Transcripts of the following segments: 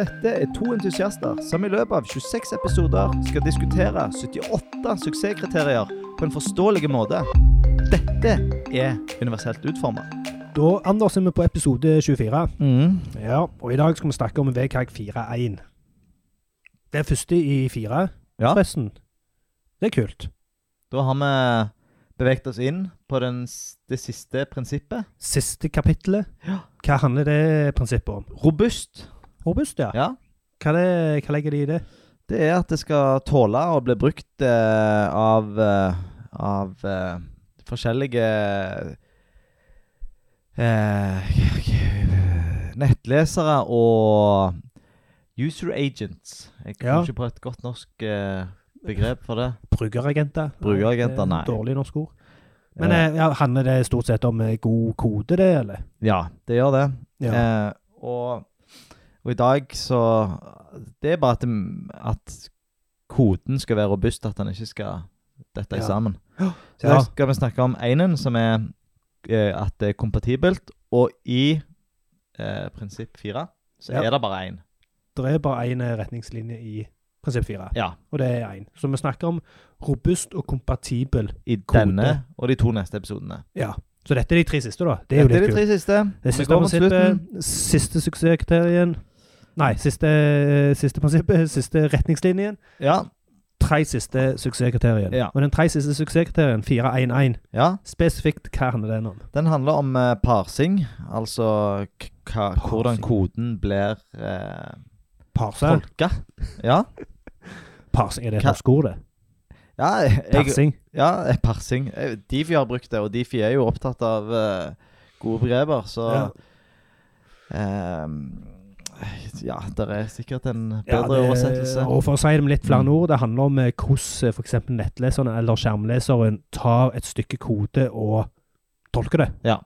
Dette er to entusiaster som i løpet av 26 episoder skal diskutere 78 suksesskriterier på en forståelig måte. Dette er universelt utforma. Da, Anders, er vi på episode 24. Mm. Ja, og i dag skal vi snakke om VKG 4.1. Det er første i fire, Ja, forresten. Det er kult. da har vi beveget oss inn på den, det siste prinsippet. Siste kapittelet. Ja. Hva handler det prinsippet om? Robust. Robust, ja. Ja. Hva, det, hva legger de i det? Det er at det skal tåle å bli brukt eh, av, eh, av eh, forskjellige eh, nettlesere og user agents. Jeg kommer Ja. ikke på et godt norsk eh, begrep for det. Brukeragenter? Brukeragenter, nei. Dårlig norsk ord. Men Eh, ja, handler det stort sett om god kode, det, eller? ja, det gjør det. Ja. Og, og i dag så Det er bare at, at koden skal være robust, at den ikke skal dette Ja. sammen. Så i dag skal vi snakke om einen, som er eh, at det er kompatibelt. Og i eh, prinsipp fire så Ja. er det bare én. Det er bare én retningslinje i prinsipp 4, Ja. og det er én. Så vi snakker om robust og kompatibel. I Kode. denne og de to neste episodene. Ja. Så dette er de tre siste, da. Det er jo Dette er litt de kult. tre siste. Det siste siste suksesskriterien Nei, siste, siste prinsippet, siste retningslinjen. Ja. Tre siste suksesskriterien. Ja. Og den tre siste suksesskriterien, 411, ja. spesifikt, hva handler den om? Den handler om eh, parsing, altså hva, hvordan koden blir eh, Parse? tolka. Ja. Parsing, er det et Hva- norsk ord, det? Ja, jeg, Parsing? ja, eh, parsing. Eh, Difi har brukt det, og Difi er jo opptatt av eh, gode begreper, så Ja. ehm, Ja, det er sikkert en Ja, bedre det- oversettelse. Og for å si det med litt flere Mm. ord, det handler om eh, hvordan f.eks. nettleseren eller skjermleseren tar et stykke kode og tolker det. Ja.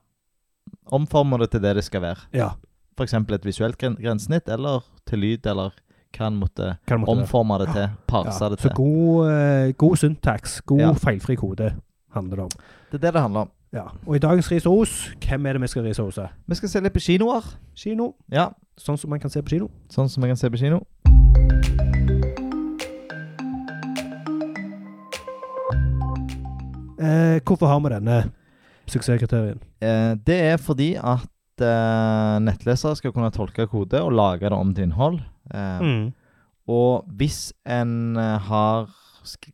Omformer det til det det skal være. Ja. F.eks. et visuelt gren grensesnitt, eller til lyd, eller hva en måtte det måtte omforme det til. Parse Ja, det Så god, uh, god syntaks, god Ja. feilfri kode handler det om. Det er det det handler om. Ja. Og i dagens Ris og Os, hvem er det vi skal rise hos? Vi skal se litt på kinoer. Kino. Ja, Sånn som man kan se på kino. sånn som man kan se på kino. Eh, hvorfor har vi denne suksesskriterien? Eh, det er fordi at eh, nettlesere skal kunne tolke kode og lage det om til innhold. Eh, Mm. Og hvis en eh, har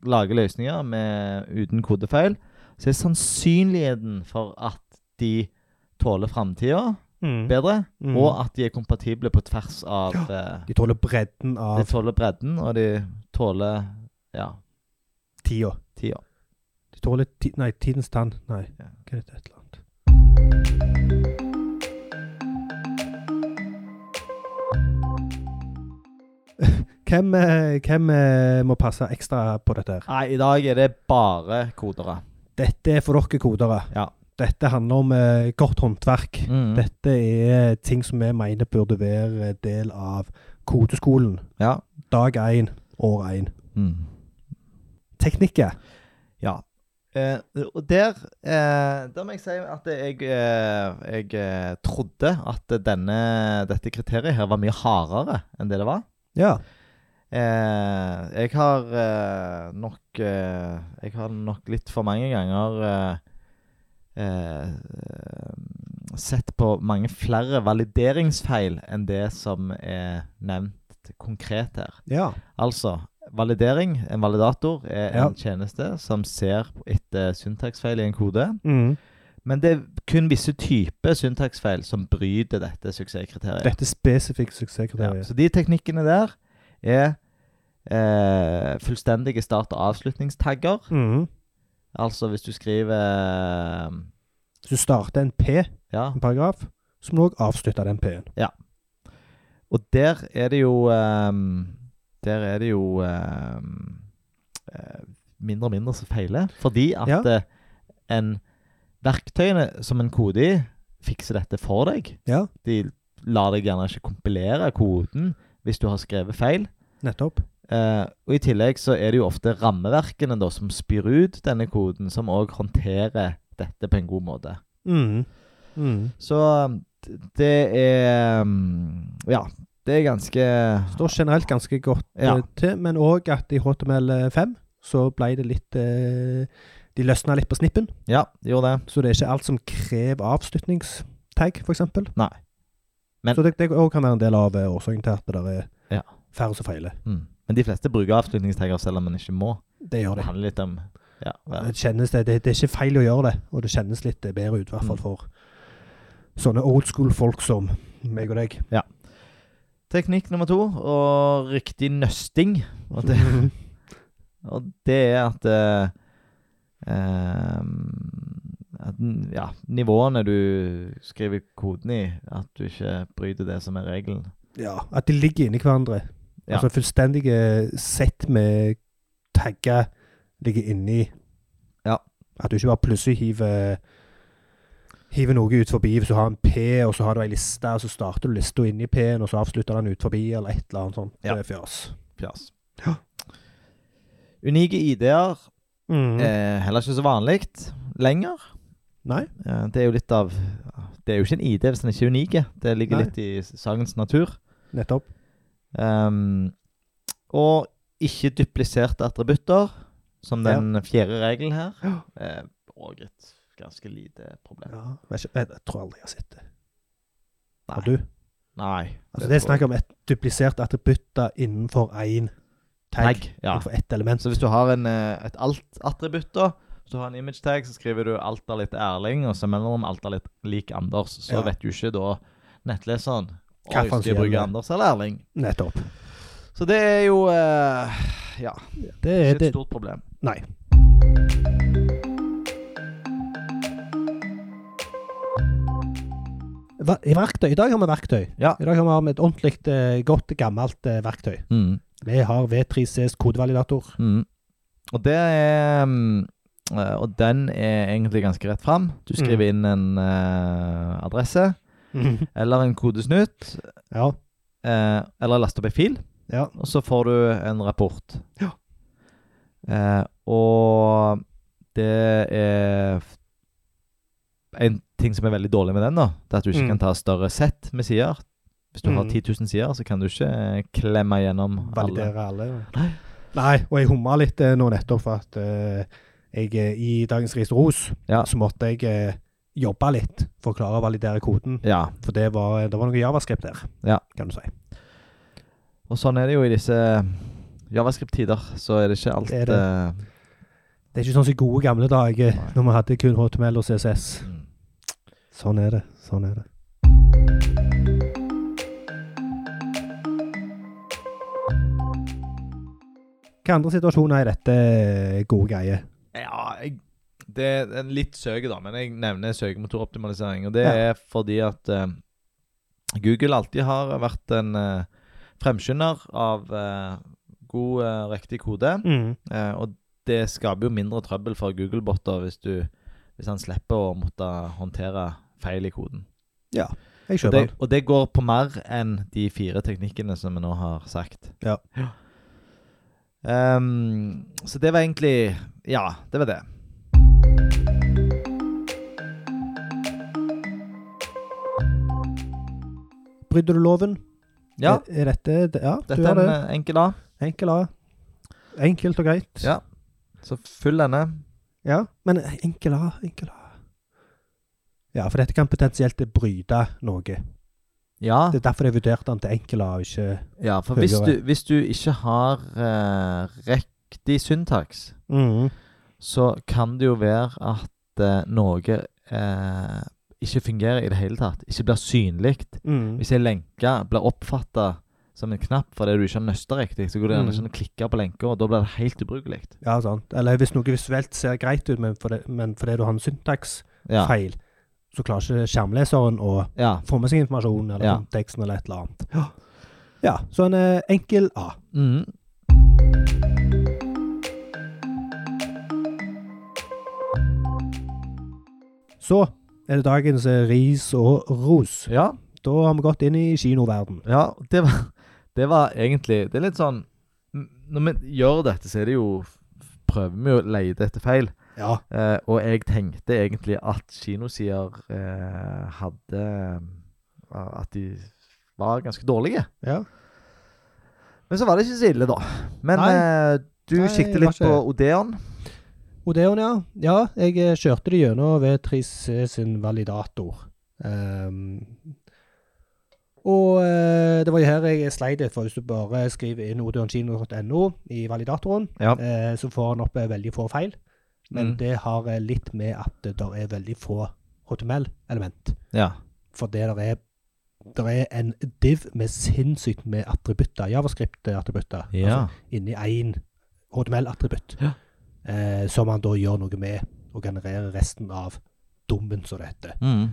lager løsninger med, uten kodefeil, så er sannsynligheten for at de tåler framtida Mm. bedre, Mm. og at de er kompatible på tvers av ja, De tåler bredden av De tåler bredden, og de tåler ja, tida. tida. De tåler ti nei, tidens tann. Nei, Ja. hva er det? Et eller annet. Hvem, eh, hvem eh, må passe ekstra på dette? her? Nei, i dag er det bare kodere. Dette er for dere kodere. Ja. Dette handler om eh, godt håndverk. Mm. Dette er ting som vi mener burde være del av kodeskolen. Ja. Dag én, år én. Mm. Teknikker. Ja. Eh, og der, eh, der må jeg si at jeg, eh, jeg eh, trodde at denne, dette kriteriet her var mye hardere enn det det var. Ja. Eh, jeg har eh, nok eh, Jeg har nok litt for mange ganger eh, eh, sett på mange flere valideringsfeil enn det som er nevnt konkret her. Ja. Altså, validering, en validator, er Ja. en tjeneste som ser etter syntaksfeil i en kode. Mm. Men det er kun visse typer syntaksfeil som bryter dette suksesskriteriet. Dette spesifikke suksesskriteriet. Ja, så de teknikkene der er eh, fullstendige start- og avslutningstagger. Mm. Altså hvis du skriver eh, Hvis du starter en P, Ja. en paragraf, så må du også avslutte den P-en. Ja. Og der er det jo um, Der er det jo eh, mindre og mindre som feiler. Fordi at Ja. en verktøyene som en kode i, fikser dette for deg. Ja, De lar deg gjerne ikke kompilere koden hvis du har skrevet feil. nettopp. Eh, og I tillegg så er det jo ofte rammeverkene da som spyr ut denne koden, som òg håndterer dette på en god måte. Mm. Mm. Så det er mm, Ja. det er ganske Står generelt ganske godt Ja. eh, til, men òg at i HTML5 så ble det litt eh, De løsna litt på snippen, Ja, de gjorde det. så det er ikke alt som krever avslutningstag, f.eks. Nei. Men- Så det, det kan være en del av årsaken til at det er Ja. færre som feiler. Mm. Men de fleste bruker avslutningstagger selv om man ikke må. Det gjør Det det. handler litt om Ja. ja. Det, kjennes, det, det, er ikke feil å gjøre det, og det kjennes litt bedre ut, i hvert fall Mm. for sånne old school folk som meg og deg. Teknikk nummer to, og riktig nøsting. Og det, og det er at eh, ehm, at, ja, nivåene du skriver koden i, at du ikke bryter det som er regelen. Ja, At de ligger inni hverandre. Ja. Altså fullstendige sett med tagger ligger inni. Ja. At du ikke bare plutselig hiver Hiver noe ut forbi hvis du har en P, og så har du ei liste, og så starter du lista inni P-en, og så avslutter den ut forbi, eller et eller annet sånt. Ja. Det er fjas. Fjas. Ja. Unike ID-er Mm. Eh, heller ikke så vanlig lenger. Nei? Eh, Det er jo litt av Det er jo ikke en ID hvis den ikke er unik. Det ligger Nei. litt i sakens natur. Nettopp. Um, og ikke dupliserte attributter, som Ja. den fjerde regelen her. Ja. er et ganske lite problem. Ja. Jeg, jeg, jeg tror aldri jeg har sett det. Nei. Har du? Nei. Altså, det er snakk om et duplisert attributter innenfor én tag. Tag, ja. Innenfor ett element. Så hvis du har en, eh, et alt-attributt, da Du har en image tag, så skriver du alt er litt Erling, og så mellom alt er litt lik Anders. Så Ja. vet jo ikke da nettleseren Hva de faen skal bruke? Anders eller Erling? Nettopp. Så det er jo uh, Ja, Det ikke er et stort problem. Nei. I verktøy. I dag har vi verktøy. Ja. I dag har vi et ordentlig eh, godt, gammelt eh, verktøy. Mm. Vi har V3Cs kodevalidator. Mm. Og det er eh, Og den er egentlig ganske rett fram. Du skriver inn en uh, adresse eller en kodesnutt, Ja. Uh, eller laster opp ei fil, ja. og så får du en rapport. Ja. Uh, og det er En ting som er veldig dårlig med den, da, det er at du ikke Mm. kan ta større sett med sider. Hvis du har Mm. 10 000 sider, så kan du ikke eh, klemme gjennom alle. Validere alle. Nei. Nei, og jeg humma litt eh, nå nettopp for at eh, jeg eh, i dagens Ris og Ros Ja. så måtte jeg eh, jobbe litt for å klare å validere koden. Ja. For det var, det var noe javascript der, Ja. kan du si. Og sånn er det jo i disse javascript-tider. Så er det ikke alt Det er det. eh, Det er ikke sånn som i gode gamle dager, Nei. når vi hadde kun HTML og CSS. mm. Sånn er det. Sånn er det. Hvilke andre situasjoner er dette gode greier? Ja, jeg, det er en litt søke, da, men jeg nevner søkemotoroptimalisering. Og det er fordi at eh, Google alltid har vært en eh, fremskynder av eh, god, eh, riktig kode. Mm. Eh, og det skaper jo mindre trøbbel for Google-botter hvis, du, hvis han slipper å måtte håndtere feil i koden. Ja, jeg kjøper den. og det går på mer enn de fire teknikkene som vi nå har sagt. Ja. Ja. Ehm, så det var egentlig Ja, det var det. Bryter du loven? Ja, Er, er dette det- Ja, dette du er gjør en det. eh, enkel A. Enkel A. Enkelt og greit. Ja. Så fyll denne. Ja, men enkel A, enkel A. Ja, for dette kan potensielt bryte noe. Ja, Det er derfor jeg vurderte den til enkel og ikke ja for hvis du, hvis du ikke har uh, riktig syntaks, mm. så kan det jo være at uh, noe uh, ikke fungerer i det hele tatt. Ikke blir synlig. Mm. Hvis ei lenke blir oppfatta som en knapp fordi du ikke har nøsta riktig, så går det gjerne Mm. ikke an å klikke på lenka, og da blir det helt ubrukelig. Ja, sant. Eller hvis noe visuelt ser greit ut, men fordi, men fordi du har en syntaksfeil, Ja. Så klarer ikke skjermleseren å ja. få med seg informasjon eller Ja. konteksten eller et eller annet. Ja, ja så en eh, enkel A. Mm. Så er det dagens eh, ris og ros. ja. Da har vi gått inn i kinoverden. Ja, det var, det var egentlig Det er litt sånn Når vi gjør dette, så er det jo Prøver vi å lete etter feil. Ja. Eh, og jeg tenkte egentlig at kinosider eh, hadde eh, At de var ganske dårlige. Ja. Men så var det ikke så ille, da. Men eh, du var litt på Odeon. Odeon, ja. Ja, jeg eh, kjørte det gjennom V3C sin validator. Um, og uh, det var jo her jeg sleit litt, for hvis du bare skriver inn odeonkino.no i validatoren, Ja. uh, så får han opp eh, veldig få feil. Men Mm. det har eh, litt med at det er veldig få HTML-element. Ja. For det der er der er en div med sinnssykt med attributter, javascript-attributter, Ja. altså inni én HTML-attributt, Ja. eh, som man da gjør noe med og genererer resten av dommen, som det heter. Mm.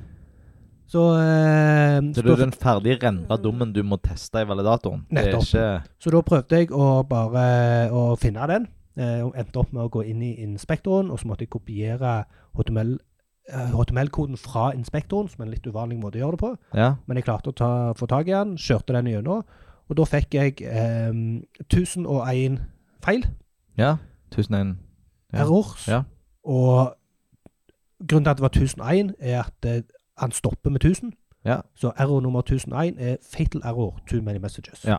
Så, eh, Så det er den ferdig rendra dommen du må teste i validatoren? Det Nettopp. ikke så da prøvde jeg å bare å finne den, eh, og endte opp med å gå inn i inspektoren, og så måtte jeg kopiere HTML eh, HTML-koden fra inspektoren, som er en litt uvanlig måte å gjøre det på. Ja. Men jeg klarte å ta, få tak i den, kjørte den gjennom, og da fikk jeg eh, 1001 feil, ja. 1001 Ja. errors. Ja. Og grunnen til at det var 1001, er at eh, han stopper med 1000. Ja. Så error nummer 1001 er fatal error, too many messages. Ja.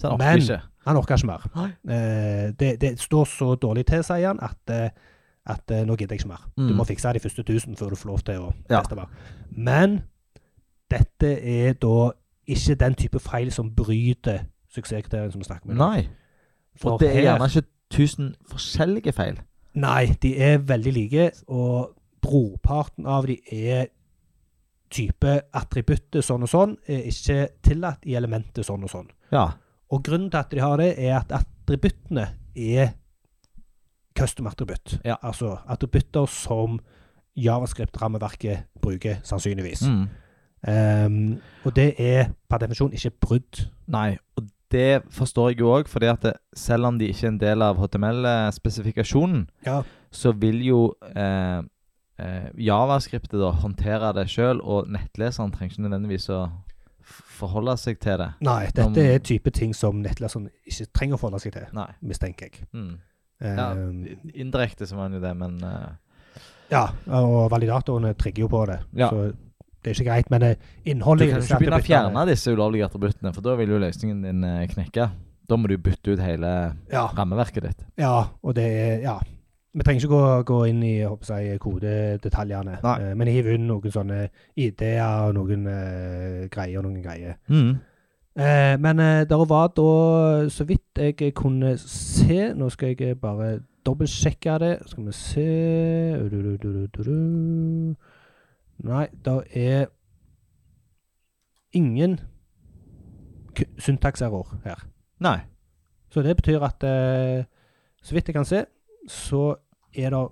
Så han Men- ikke. Han orker ikke mer. Eh, det, det står så dårlig til, sier han, at, eh, at eh, nå gidder jeg ikke mer. Du Mm. må fikse de første 1000 før du får lov til å Ja. teste mer. Men dette er da ikke den type feil som bryter suksesskriterien som vi snakker om. Nei. For Og det er gjerne ikke 1000 forskjellige feil. Nei, de er veldig like, og brorparten av de er type attributtet sånn og sånn, er ikke tillatt i elementet sånn og sånn. Ja. Og grunnen til at de har det, er at attributtene er custom attributt. Ja. Altså attributter som Javascript-rammeverket bruker, sannsynligvis. Mm. Um, og det er per definisjon ikke brudd. Nei, og det forstår jeg jo òg, fordi at det, selv om de ikke er en del av HTML-spesifikasjonen, Ja. så vil jo eh, eh, javascriptet da håndtere det sjøl, og nettleseren trenger ikke nødvendigvis å forholde seg til det. Nei, dette Om- er type ting som nettleseren ikke trenger å forholde seg til, Nei. mistenker jeg. Mm. Ja, Ehm, indirekte så var han jo det, men uh, Ja, og validatorene trigger jo på det. Ja. Så det er ikke greit. Men innholdet du kan ikke begynne å fjerne disse ulovlige attributtene, for da vil jo løsningen din eh, knekke. Da må du bytte ut hele Ja, rammeverket ditt. ja, og det er Ja. Vi trenger ikke gå, gå inn i jeg kodedetaljene, Nei. eh, men hiv inn noen sånne ideer og noen uh, greier og noen greier. Mm. Uh, men uh, det var da, så vidt jeg kunne se Nå skal jeg bare dobbeltsjekke det. Skal vi se Du-du-du-du-du-du. Nei, det er ingen syntakserror her. Nei. Så det betyr at så vidt jeg kan se, så er det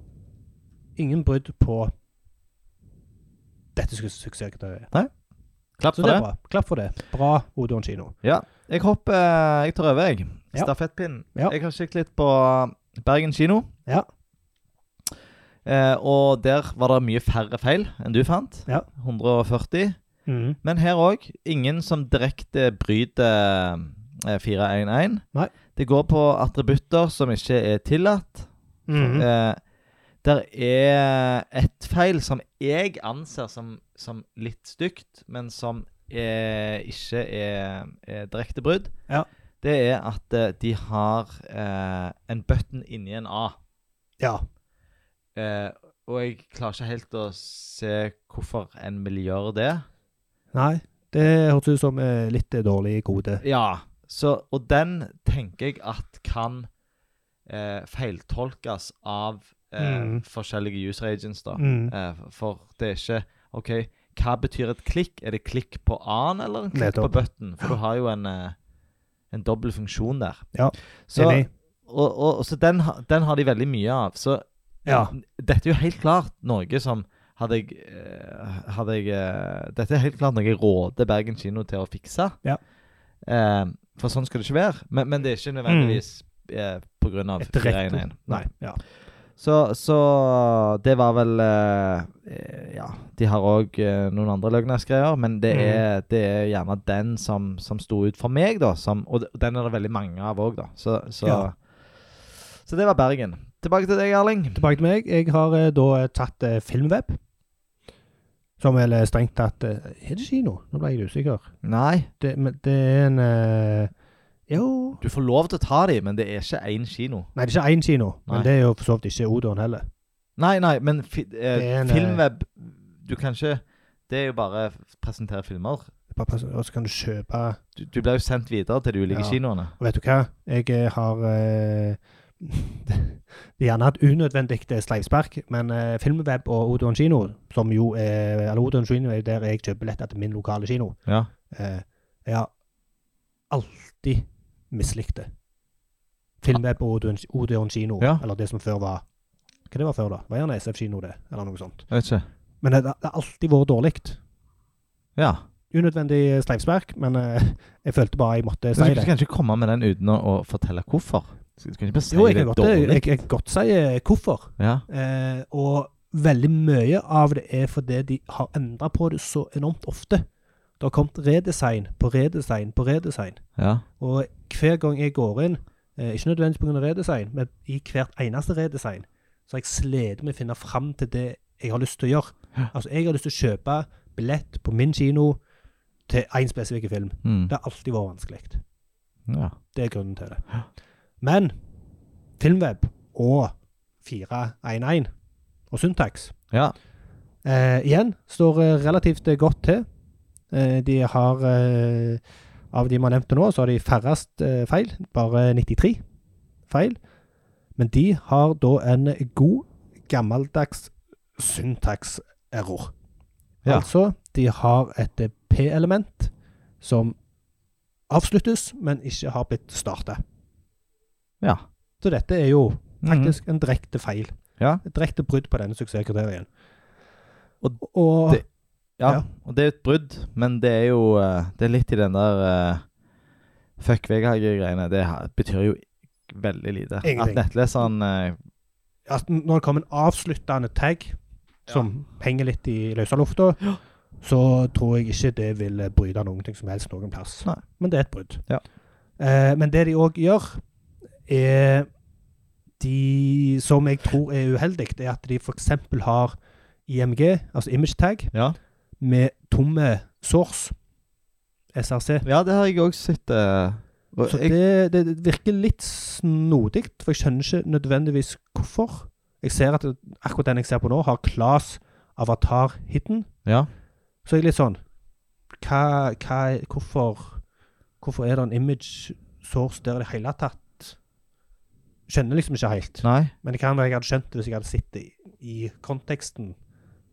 ingen brudd på dette suksesskriteriet. Klapp Så for det det. Klapp for det. Bra, Odeon kino. Ja. Jeg hopper eh, Jeg tar over, jeg. Ja. Stafettpinnen. Ja. Jeg har kikket litt på Bergen kino. Ja. Eh, og der var det mye færre feil enn du fant. Ja. 140. Mm. Men her òg ingen som direkte bryter eh, 411. Nei. Det går på attributter som ikke er tillatt. Mhm. Eh, der er et feil som jeg anser som, som litt stygt, men som er, ikke er, er direkte brudd. Ja. Det er at eh, de har eh, en button inni en A. Ja. Eh, og jeg klarer ikke helt å se hvorfor en vil gjøre det. Nei, det hørtes ut som eh, litt eh, dårlig kode. Ja, så, og den tenker jeg at kan eh, feiltolkes av eh, Mm. forskjellige user agents, da. Mm. Eh, for det er ikke OK, hva betyr et klikk? Er det klikk på A-en eller en klikk på button? For du har jo en, eh, en dobbel funksjon der. Ja, så, Enig. og, og, så den, den har de veldig mye av. Så Ja. dette er jo helt klart noe som hadde jeg, eh, hadde jeg eh, Dette er helt klart noe jeg råder Bergen kino til å fikse. Ja. Eh, for sånn skal det ikke være. Men, men det er ikke nødvendigvis eh, rett 411. Nei. Ja. Så, så det var vel eh, eh, Ja, de har òg eh, noen andre løgnersgreier, men det, Mm. er, det er gjerne den som, som sto ut for meg, da. Som, og den er det veldig mange av òg, da. Så, så, Ja. så det var Bergen. Tilbake til deg, Erling. Tilbake til meg. Jeg har eh, da tatt eh, Filmweb. Som vel strengt tatt eh, Er det kino? Nå ble jeg usikker. Nei, Det, men det er en eh, du får lov til å ta dem, men det er ikke én kino. Nei, det er ikke én kino, Nei. men det er jo for så vidt ikke Odon heller. Nei, nei, men fi, eh, en, filmweb Du kan ikke Det er jo bare presentere filmer. Og så kan du kjøpe Du, du blir jo sendt videre til de ulike Ja. kinoene. Og vet du hva? Jeg eh, har eh, er gjerne et unødvendig eh, sleivspark, men eh, Filmweb og Odeon kino, som jo er Eller Odeon kino er der jeg kjøper billetter til min lokale kino. Ja. Eh, jeg har alltid mislikt Filmer på Odeon, kino, Ja. eller det som før var Hva det var før, da? Var gjerne SF kino, det? Eller noe sånt. Jeg vet ikke. Men det, har alltid vært dårlig. Ja. Unødvendig sleivspark, men uh, jeg følte bare jeg måtte si det. Du kan ikke komme med den uten å, å fortelle hvorfor. Du kan ikke bare si Jo, jeg det kan godt, jeg, dårlig. jeg, jeg kan godt si eh, hvorfor. Ja. Uh, og veldig mye av det er fordi de har endra på det så enormt ofte. Det har kommet redesign på redesign på redesign. ja. Og hver gang jeg går inn, eh, ikke nødvendigvis pga. redesign, men i hvert eneste redesign, så har jeg slitt med å finne fram til det jeg har lyst til å gjøre. Ja. Altså, jeg har lyst til å kjøpe billett på min kino til én spesifikk film. Mm. Det har alltid vært vanskelig. ja. Det er grunnen til det. Men Filmweb og 411 og Syntax ja. eh, igjen står eh, relativt godt til. Eh, de har eh, Av de vi har nevnt nå, så har de færrest eh, feil. Bare 93 feil. Men de har da en god, gammeldags syntax-error. Ja. Altså, de har et P-element som avsluttes, men ikke har blitt starta. Ja. Så dette er jo Mhm. faktisk en direkte feil. Ja. Et direkte brudd på denne suksesskriterien. Og og det- ja. Ja. Og det er et brudd, men det er jo eh, Det er litt i den der uh, fuck Vegard-greiene. Det betyr jo veldig lite. Ingenting. At nettleseren uh, at når det kommer en avsluttende tag som henger litt i løse lufta, så tror jeg ikke det vil bryte noen ting som helst noen plass. Nei. Men det er et brudd. Ja. Uh, men det de òg gjør, er de Som jeg tror er uheldig, er at de f.eks. har IMG, altså image tag, ja. Med tomme source. SRC. ja, det har jeg òg sett. eh, og Så jeg, det, det virker litt snodig, for jeg skjønner ikke nødvendigvis hvorfor. Jeg ser at det, akkurat den jeg ser på nå, har class avatar hidden. ja. Så jeg er litt sånn hva, hva, Hvorfor Hvorfor er det en image source der i det hele tatt? Skjønner liksom ikke helt. Nei. Men det kan være jeg hadde skjønt det hvis jeg hadde sett det i, i konteksten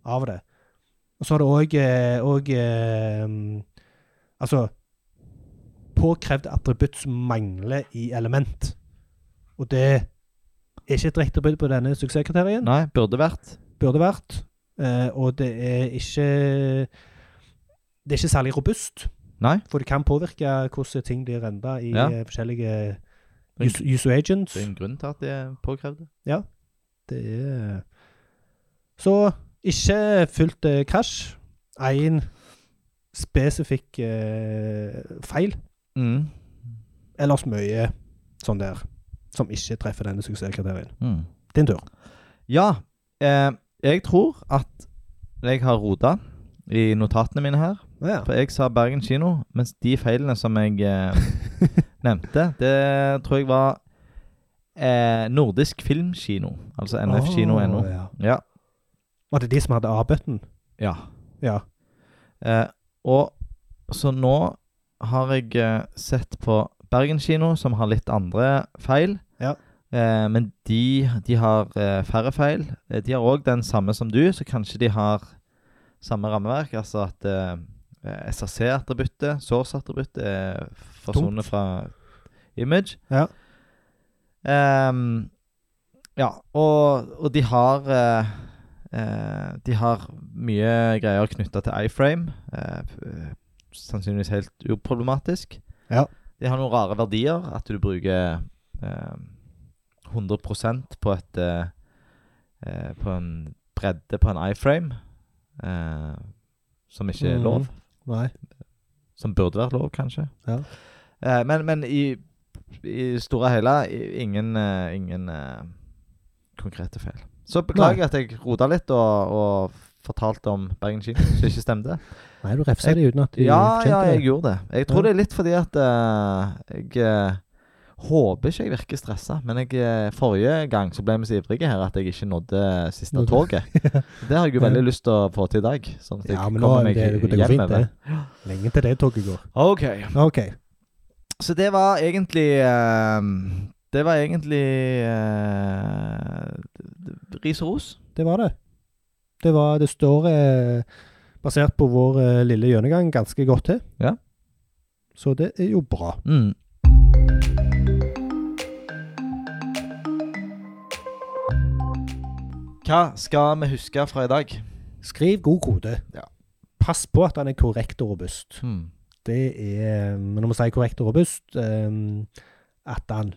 av det. Og så har det òg Altså Påkrevd attributt som mangler i element. Og det er ikke et riktig på denne suksesskriterien. Nei, burde vært. Burde vært. Uh, og det er ikke Det er ikke særlig robust. Nei. For det kan påvirke hvordan ting blir renda i Ja. eh, forskjellige user, user agents. Det er en grunn til at det er påkrevde. Det er Så ikke fullt eh, krasj. Én spesifikk eh, feil. Mm. Ellers mye sånn der som ikke treffer denne suksesskriterien. Mm. Din tur. Ja, eh, jeg tror at jeg har rota i notatene mine her. Ja. For jeg sa Bergen kino, mens de feilene som jeg eh, nevnte, det tror jeg var eh, Nordisk Filmkino. Altså nfkino.no. Oh, ja. Ja. Var det de som hadde A-button? ja. Ja. Eh, og så nå har jeg eh, sett på Bergen kino, som har litt andre feil. Ja. Eh, men de, de har eh, færre feil. Eh, de har òg den samme som du, så kanskje de har samme rammeverk. Altså at eh, SRC-attributtet, source-attributtet, er forsvunnet fra image. Ja. Ehm, ja, og, og de har eh, eh, De har mye greier knytta til iframe. eh, sannsynligvis helt uproblematisk. Ja. De har noen rare verdier. At du bruker eh, 100% på et eh, eh, På en bredde på en iframe. eh, som ikke er lov. lov. Nei. Som burde vært lov, kanskje. Ja. Eh, men, men i, i store og hele ingen, ingen konkrete feil. Så beklager jeg at jeg rota litt og, og fortalte om Bergen kino som ikke stemte. Nei, du refsa de uten at de Ja, ja, jeg gjorde det. Jeg tror Ja. det er litt fordi at uh, jeg eh, håper ikke jeg virker stressa. Men jeg, eh, forrige gang så ble vi så ivrige her at jeg ikke nådde siste toget. Det har jeg jo veldig lyst til å få til i dag. Sånn at jeg Ja, men nå meg det, det går fint, det. Lenge til det toget går. OK. okay. Så det var egentlig Det var egentlig ris og ros. Det var det. Det, var, det står, eh, basert på vår eh, lille gjennomgang, ganske godt til. Ja. Så det er jo bra. Mm. Hva skal vi huske fra i dag? Skriv god kode. Ja. Pass på at den er korrekt og robust. Mm. Det er Men når vi sier korrekt og robust, eh, at den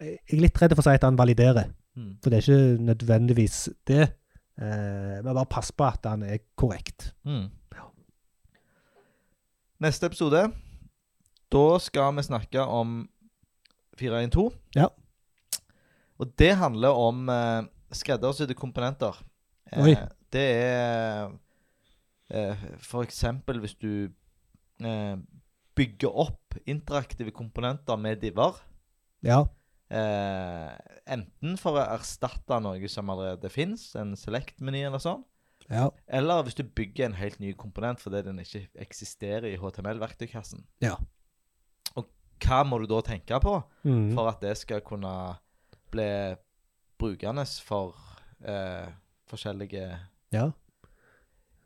Jeg er litt redd for å si at den validerer, Hmm. for det er ikke nødvendigvis det. Eh, men bare pass på at den er korrekt. Hmm. Neste episode Da skal vi snakke om 412. Ja. Og det handler om eh, skreddersydde komponenter. Eh, det er eh, eksempel hvis du eh, bygger opp interaktive komponenter med diver. Ja. Eh, enten for å erstatte noe som allerede fins, en select-meny eller sånn. Ja. Eller hvis du bygger en helt ny komponent fordi den ikke eksisterer i HTML-verktøykassen. Ja. Og hva må du da tenke på Mm. for at det skal kunne bli brukende for eh, forskjellige ja.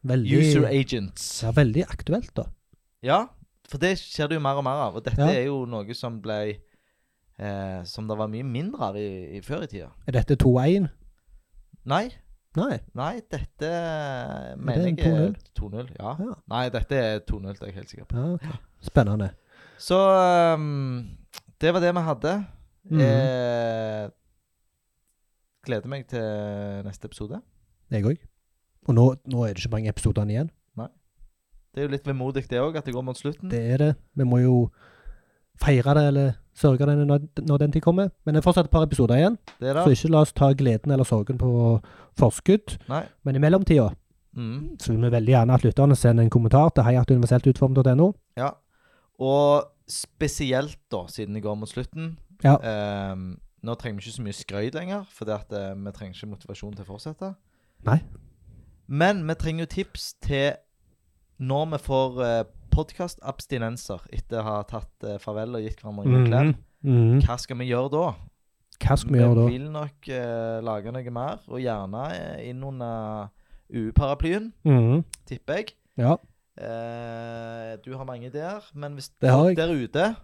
Veldig, user agents? ja, veldig aktuelt, da. Ja, for det skjer det jo mer og mer av. Og dette Ja. er jo noe som ble eh, Som det var mye mindre av i, i før i tida. Er dette 2-1? Nei, Nei. nei, dette mener jeg er 2-0. Ja. Ja. Nei, dette er 2-0, det er jeg helt sikker på. ja okay. Spennende. Så um, det var det vi hadde. Mm. Eh, gleder meg til neste episode. Jeg òg. Og nå, nå er det ikke mange episodene igjen. Nei. Det er jo litt vemodig det òg, at det går mot slutten. Det er det. Vi må jo feire det, eller sørge den når, den tid kommer. Men det er fortsatt et par episoder igjen, det så ikke la oss ta gleden eller sorgen på forskudd. Nei. Men i mellomtida Mm. så vil vi veldig gjerne at lytterne sender en kommentar til heiatuniverseltutform.no. Ja. Og spesielt, da, siden det går mot slutten Ja. eh, Nå trenger vi ikke så mye skrøyt lenger, for det at, eh, vi trenger ikke motivasjon til å fortsette. Nei. Men vi trenger jo tips til når vi får uh, podkastabstinenser etter å ha tatt eh, farvel og gitt hverandre en klem. Mhm. Hva skal vi gjøre da? Hva skal vi gjøre da? Vi vil nok eh, lage noe mer, og gjerne eh, inn under UU-paraplyen, Mhm. tipper jeg. Ja. Eh, du har mange ideer, men hvis Det har jeg. der ute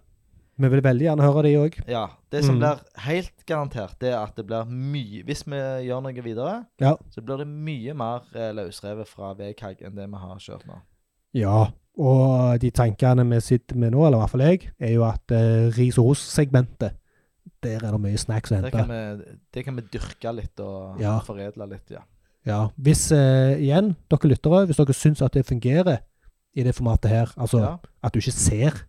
Vi vil veldig gjerne høre de òg. Ja. Det som mm. blir helt garantert, det er at det blir mye Hvis vi gjør noe videre, Ja. så blir det mye mer eh, løsrevet fra VKG enn det vi har kjørt nå. Ja, og de tankene vi sitter med nå, eller i hvert fall jeg, er jo at uh, ris og ros-segmentet, der er det mye snacks å Det kan, hente. vi, det kan vi dyrke litt og Ja. foredle litt, ja. Ja, hvis, eh, igjen, dere lyttere, hvis dere syns at det fungerer i det formatet her, altså ja. at du ikke ser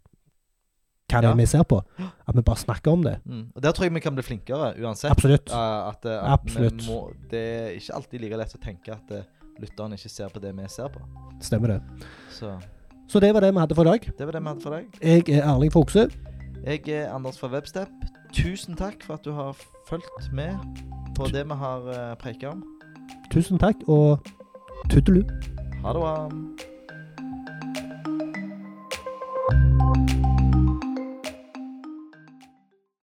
hva det er vi ser på, at vi bare snakker om det. Mm. Og Der tror jeg vi kan bli flinkere, uansett. Absolutt. Eh, at, eh, at Absolutt. Må, det er ikke alltid like lett å tenke at uh, lytteren ikke ser på det vi ser på. Stemmer det. Så Så det var det vi hadde for i dag. det var det vi hadde for deg. Jeg er Erling Fokse. Jeg er Anders fra Webstep. Tusen takk for at du har fulgt med på det vi har uh, preika om. Tusen takk, og tuddelu. Ha det bra.